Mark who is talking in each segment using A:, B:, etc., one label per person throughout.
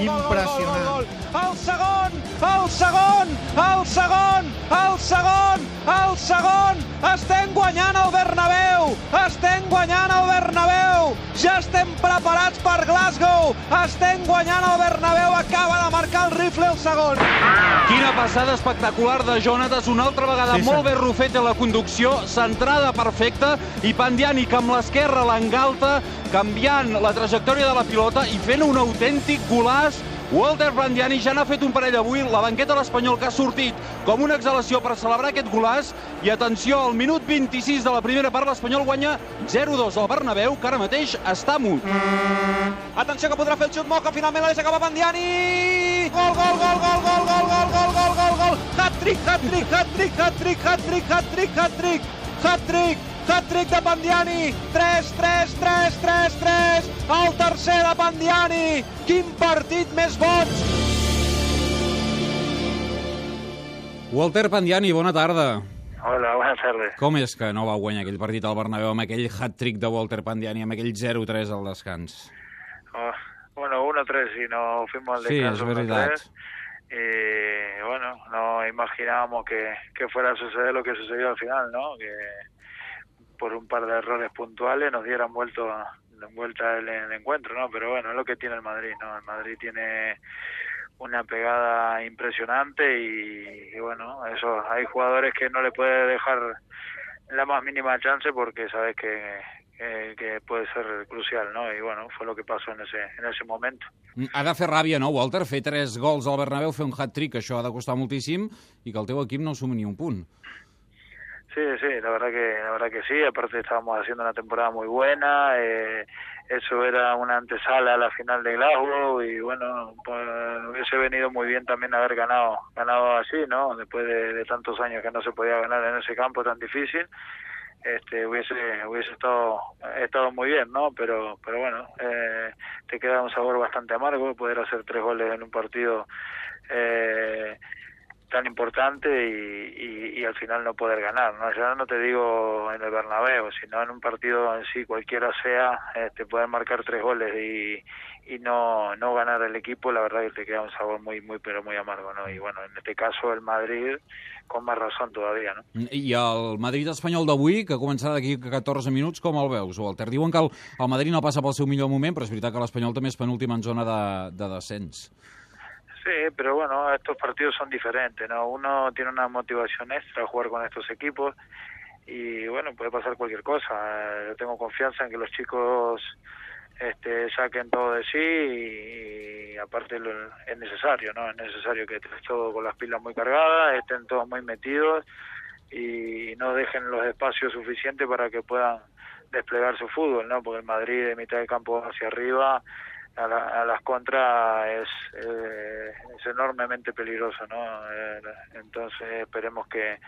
A: Impressionant.
B: El segon, el segon, el segon, el segon, el segon. Estem guanyant el Bernabéu, estem guanyant el Bernabéu. Ja estem preparats per Glasgow. Estem guanyant el Bernabéu, acaba de marcar el rifle el segon.
C: Quina passada espectacular de Jonatas, una altra vegada
A: Sí,
C: molt Rufete a la conducció, centrada perfecta, i Pandiani que amb l'esquerra l'engalta, canviant la trajectòria de la pilota i fent un autèntic golaç. Walter Pandiani ja n'ha fet un parell avui, la banqueta de l'Espanyol que ha sortit com una exhalació per celebrar aquest golaç, i atenció, al minut 26 de la primera part l'Espanyol guanya 0-2 al Bernabéu, que ara mateix està mut.
B: Atenció que podrà fer el xut Moca, finalment la deixa cap a Bandiani! Gol, gol, gol, gol, gol, gol, gol, gol, gol, gol, gol! Hat-trick, hat-trick, hat-trick, hat-trick, hat-trick, hat-trick, hat-trick, hat-trick, hat-trick de Pandiani! 3, 3, 3, 3, 3! El tercer de Pandiani! Quin partit més boig!
C: Walter Pandiani, bona tarda.
D: Hola, buenas tardes.
C: Com és que no va guanyar aquell partit al Bernabéu amb aquell hat-trick de Walter Pandiani, amb aquell 0-3 al descans?
D: Oh, bueno, 1-3 y nos fuimos al
C: Sí,
D: descanso
C: es verdad.
D: 1-3. Y bueno, no imaginábamos que, que fuera a suceder lo que sucedió al final, ¿no? Que por un par de errores puntuales nos dieran vuelto vuelta el, encuentro, ¿no? Pero bueno, es lo que tiene el Madrid, ¿no? El Madrid tiene una pegada impresionante y, bueno, eso hay jugadores que no le puede dejar la más mínima chance porque sabes que, que, puede ser crucial, ¿no? Y bueno, fue lo que pasó en ese en ese momento.
C: Ha de fer no, Walter? Fer tres gols al Bernabéu, fer un hat-trick, això ha de costar moltíssim, i que el teu equip no sumi ni un punt.
D: Sí, sí, la verdad que la verdad que sí. Aparte estábamos haciendo una temporada muy buena. Eh, eso era una antesala a la final de Glasgow y bueno, hubiese venido muy bien también haber ganado ganado así, ¿no? Después de, de tantos años que no se podía ganar en ese campo tan difícil. Este, hubiese hubiese estado estado muy bien, ¿no? Pero pero bueno, eh, te queda un sabor bastante amargo poder hacer tres goles en un partido eh, tan importante y, y, al final no poder ganar. ¿no? Ya no te digo en el Bernabéu, sino en un partido en sí, cualquiera sea, este, poder marcar tres goles y, y no, no ganar el equipo, la verdad que te queda un sabor muy, muy, pero muy amargo. ¿no? Y bueno, en este caso el Madrid con más razón todavía. ¿no?
C: I el Madrid espanyol d'avui, que començarà d'aquí a 14 minuts, com el veus, Walter? Diuen que el, el Madrid no passa pel seu millor moment, però és veritat que l'Espanyol també és penúltim en zona de, de descens.
D: Sí, pero bueno, estos partidos son diferentes, ¿no? Uno tiene una motivación extra jugar con estos equipos y bueno, puede pasar cualquier cosa. Yo tengo confianza en que los chicos este, saquen todo de sí y, y aparte lo- es necesario, ¿no? Es necesario que estés todo con las pilas muy cargadas, estén todos muy metidos y no dejen los espacios suficientes para que puedan desplegar su fútbol, ¿no? Porque el Madrid de mitad de campo hacia arriba a, la- a las contras es, eh, es enormemente peligroso, ¿no? Eh, entonces esperemos que,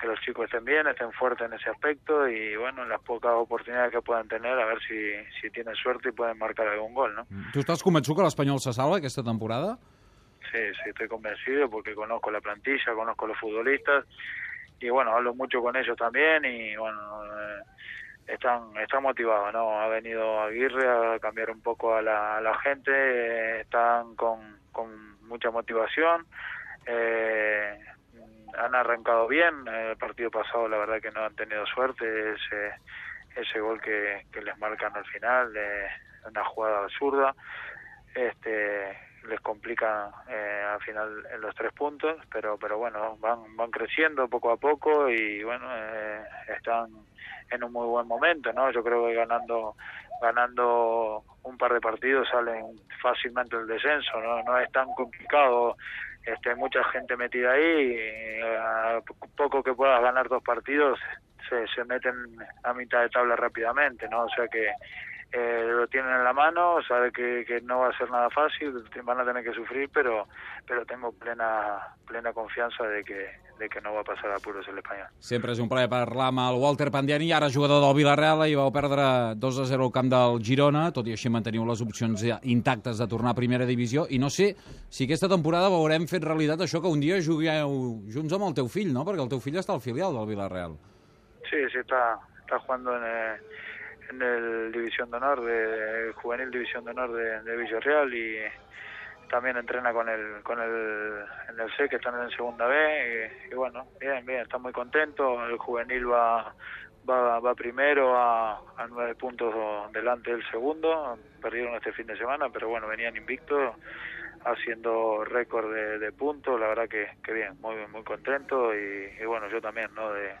D: que los chicos estén bien, estén fuertes en ese aspecto y bueno, en las pocas oportunidades que puedan tener, a ver si, si tienen suerte y pueden marcar algún gol, ¿no?
C: Tu estàs convençut que l'Espanyol se salva aquesta temporada?
D: Sí, sí, estoy convencido porque conozco la plantilla, conozco los futbolistas y bueno, hablo mucho con ellos también y bueno, eh, están están motivados, ¿no? Ha venido Aguirre a cambiar un poco a la, gente, eh, están con, con mucha motivación, eh, han arrancado bien, el partido pasado la verdad que no han tenido suerte, ese, ese gol que, que les marcan al final, de una jugada absurda, este les complica eh, al final en los tres puntos, pero pero bueno, van van creciendo poco a poco y bueno, eh, están en un muy buen momento, ¿no? Yo creo que ganando ganando un par de partidos salen fácilmente el descenso, no no es tan complicado. Este, mucha gente metida ahí, a poco que puedas ganar dos partidos se, se meten a mitad de tabla rápidamente, ¿no? O sea que eh, lo tienen en la mano, sabe que, que, no va a ser nada fácil, van a tener que sufrir, pero pero tengo plena plena confiança de que, de que no va a passar apuros l'Espanyol.
C: Sempre és un plaer parlar amb el Walter Pandiani, ara jugador del Villarreal, i vau perdre 2 a 0 al camp del Girona, tot i així manteniu les opcions intactes de tornar a primera divisió, i no sé si aquesta temporada veurem fet realitat això que un dia jugueu junts amb el teu fill, no? Perquè el teu fill està al filial del Villarreal.
D: Sí, sí, está, está jugando en... El en el División de Honor, de, Juvenil División de Honor de, de, Villarreal y también entrena con el con el en el C que están en segunda B y, bueno bien bien está muy contento el juvenil va va, va primero a, a nueve puntos delante del segundo perdieron este fin de semana pero bueno venían invictos haciendo récord de, de puntos la verdad que, que bien muy muy contento y, y bueno yo también no de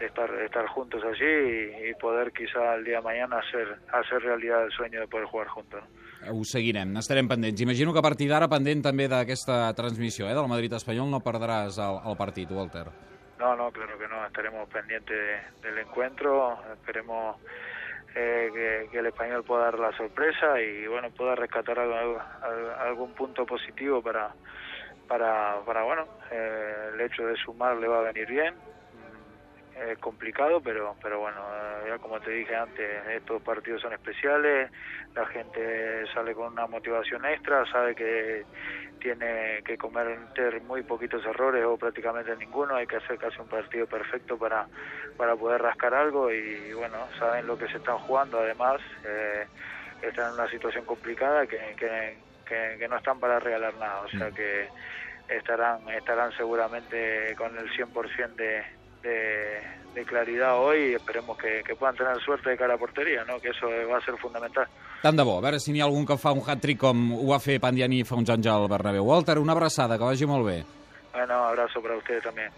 D: estar, estar juntos allí y, y poder quizá el día de mañana hacer, hacer realidad el sueño de poder jugar juntos.
C: Ho seguirem, estarem pendents. Imagino que a partir d'ara, pendent també d'aquesta transmissió eh, del Madrid espanyol, no perdràs el, el partit, Walter.
D: No, no, claro que no, estaremos pendientes de, del encuentro, esperemos eh, que, que, el español pueda dar la sorpresa y bueno, pueda rescatar algo, algún punto positivo para, para, para bueno, eh, el hecho de sumar le va a venir bien, es complicado, pero pero bueno, eh, ya como te dije antes, estos partidos son especiales, la gente sale con una motivación extra, sabe que tiene que cometer muy poquitos errores o prácticamente ninguno, hay que hacer casi un partido perfecto para, para poder rascar algo y bueno, saben lo que se están jugando, además eh, están en una situación complicada que, que, que, que no están para regalar nada, o sea que estarán estarán seguramente con el 100% de de, de claridad hoy y esperemos que, que puedan tener suerte de cara a portería, ¿no? que eso va a ser fundamental.
C: Tant de bo, a veure si n'hi ha algun que fa un hat-trick com ho va fer Pandiani fa uns anys al Bernabéu. Walter, una abraçada, que vagi molt bé.
D: Bueno, abrazo para ustedes también.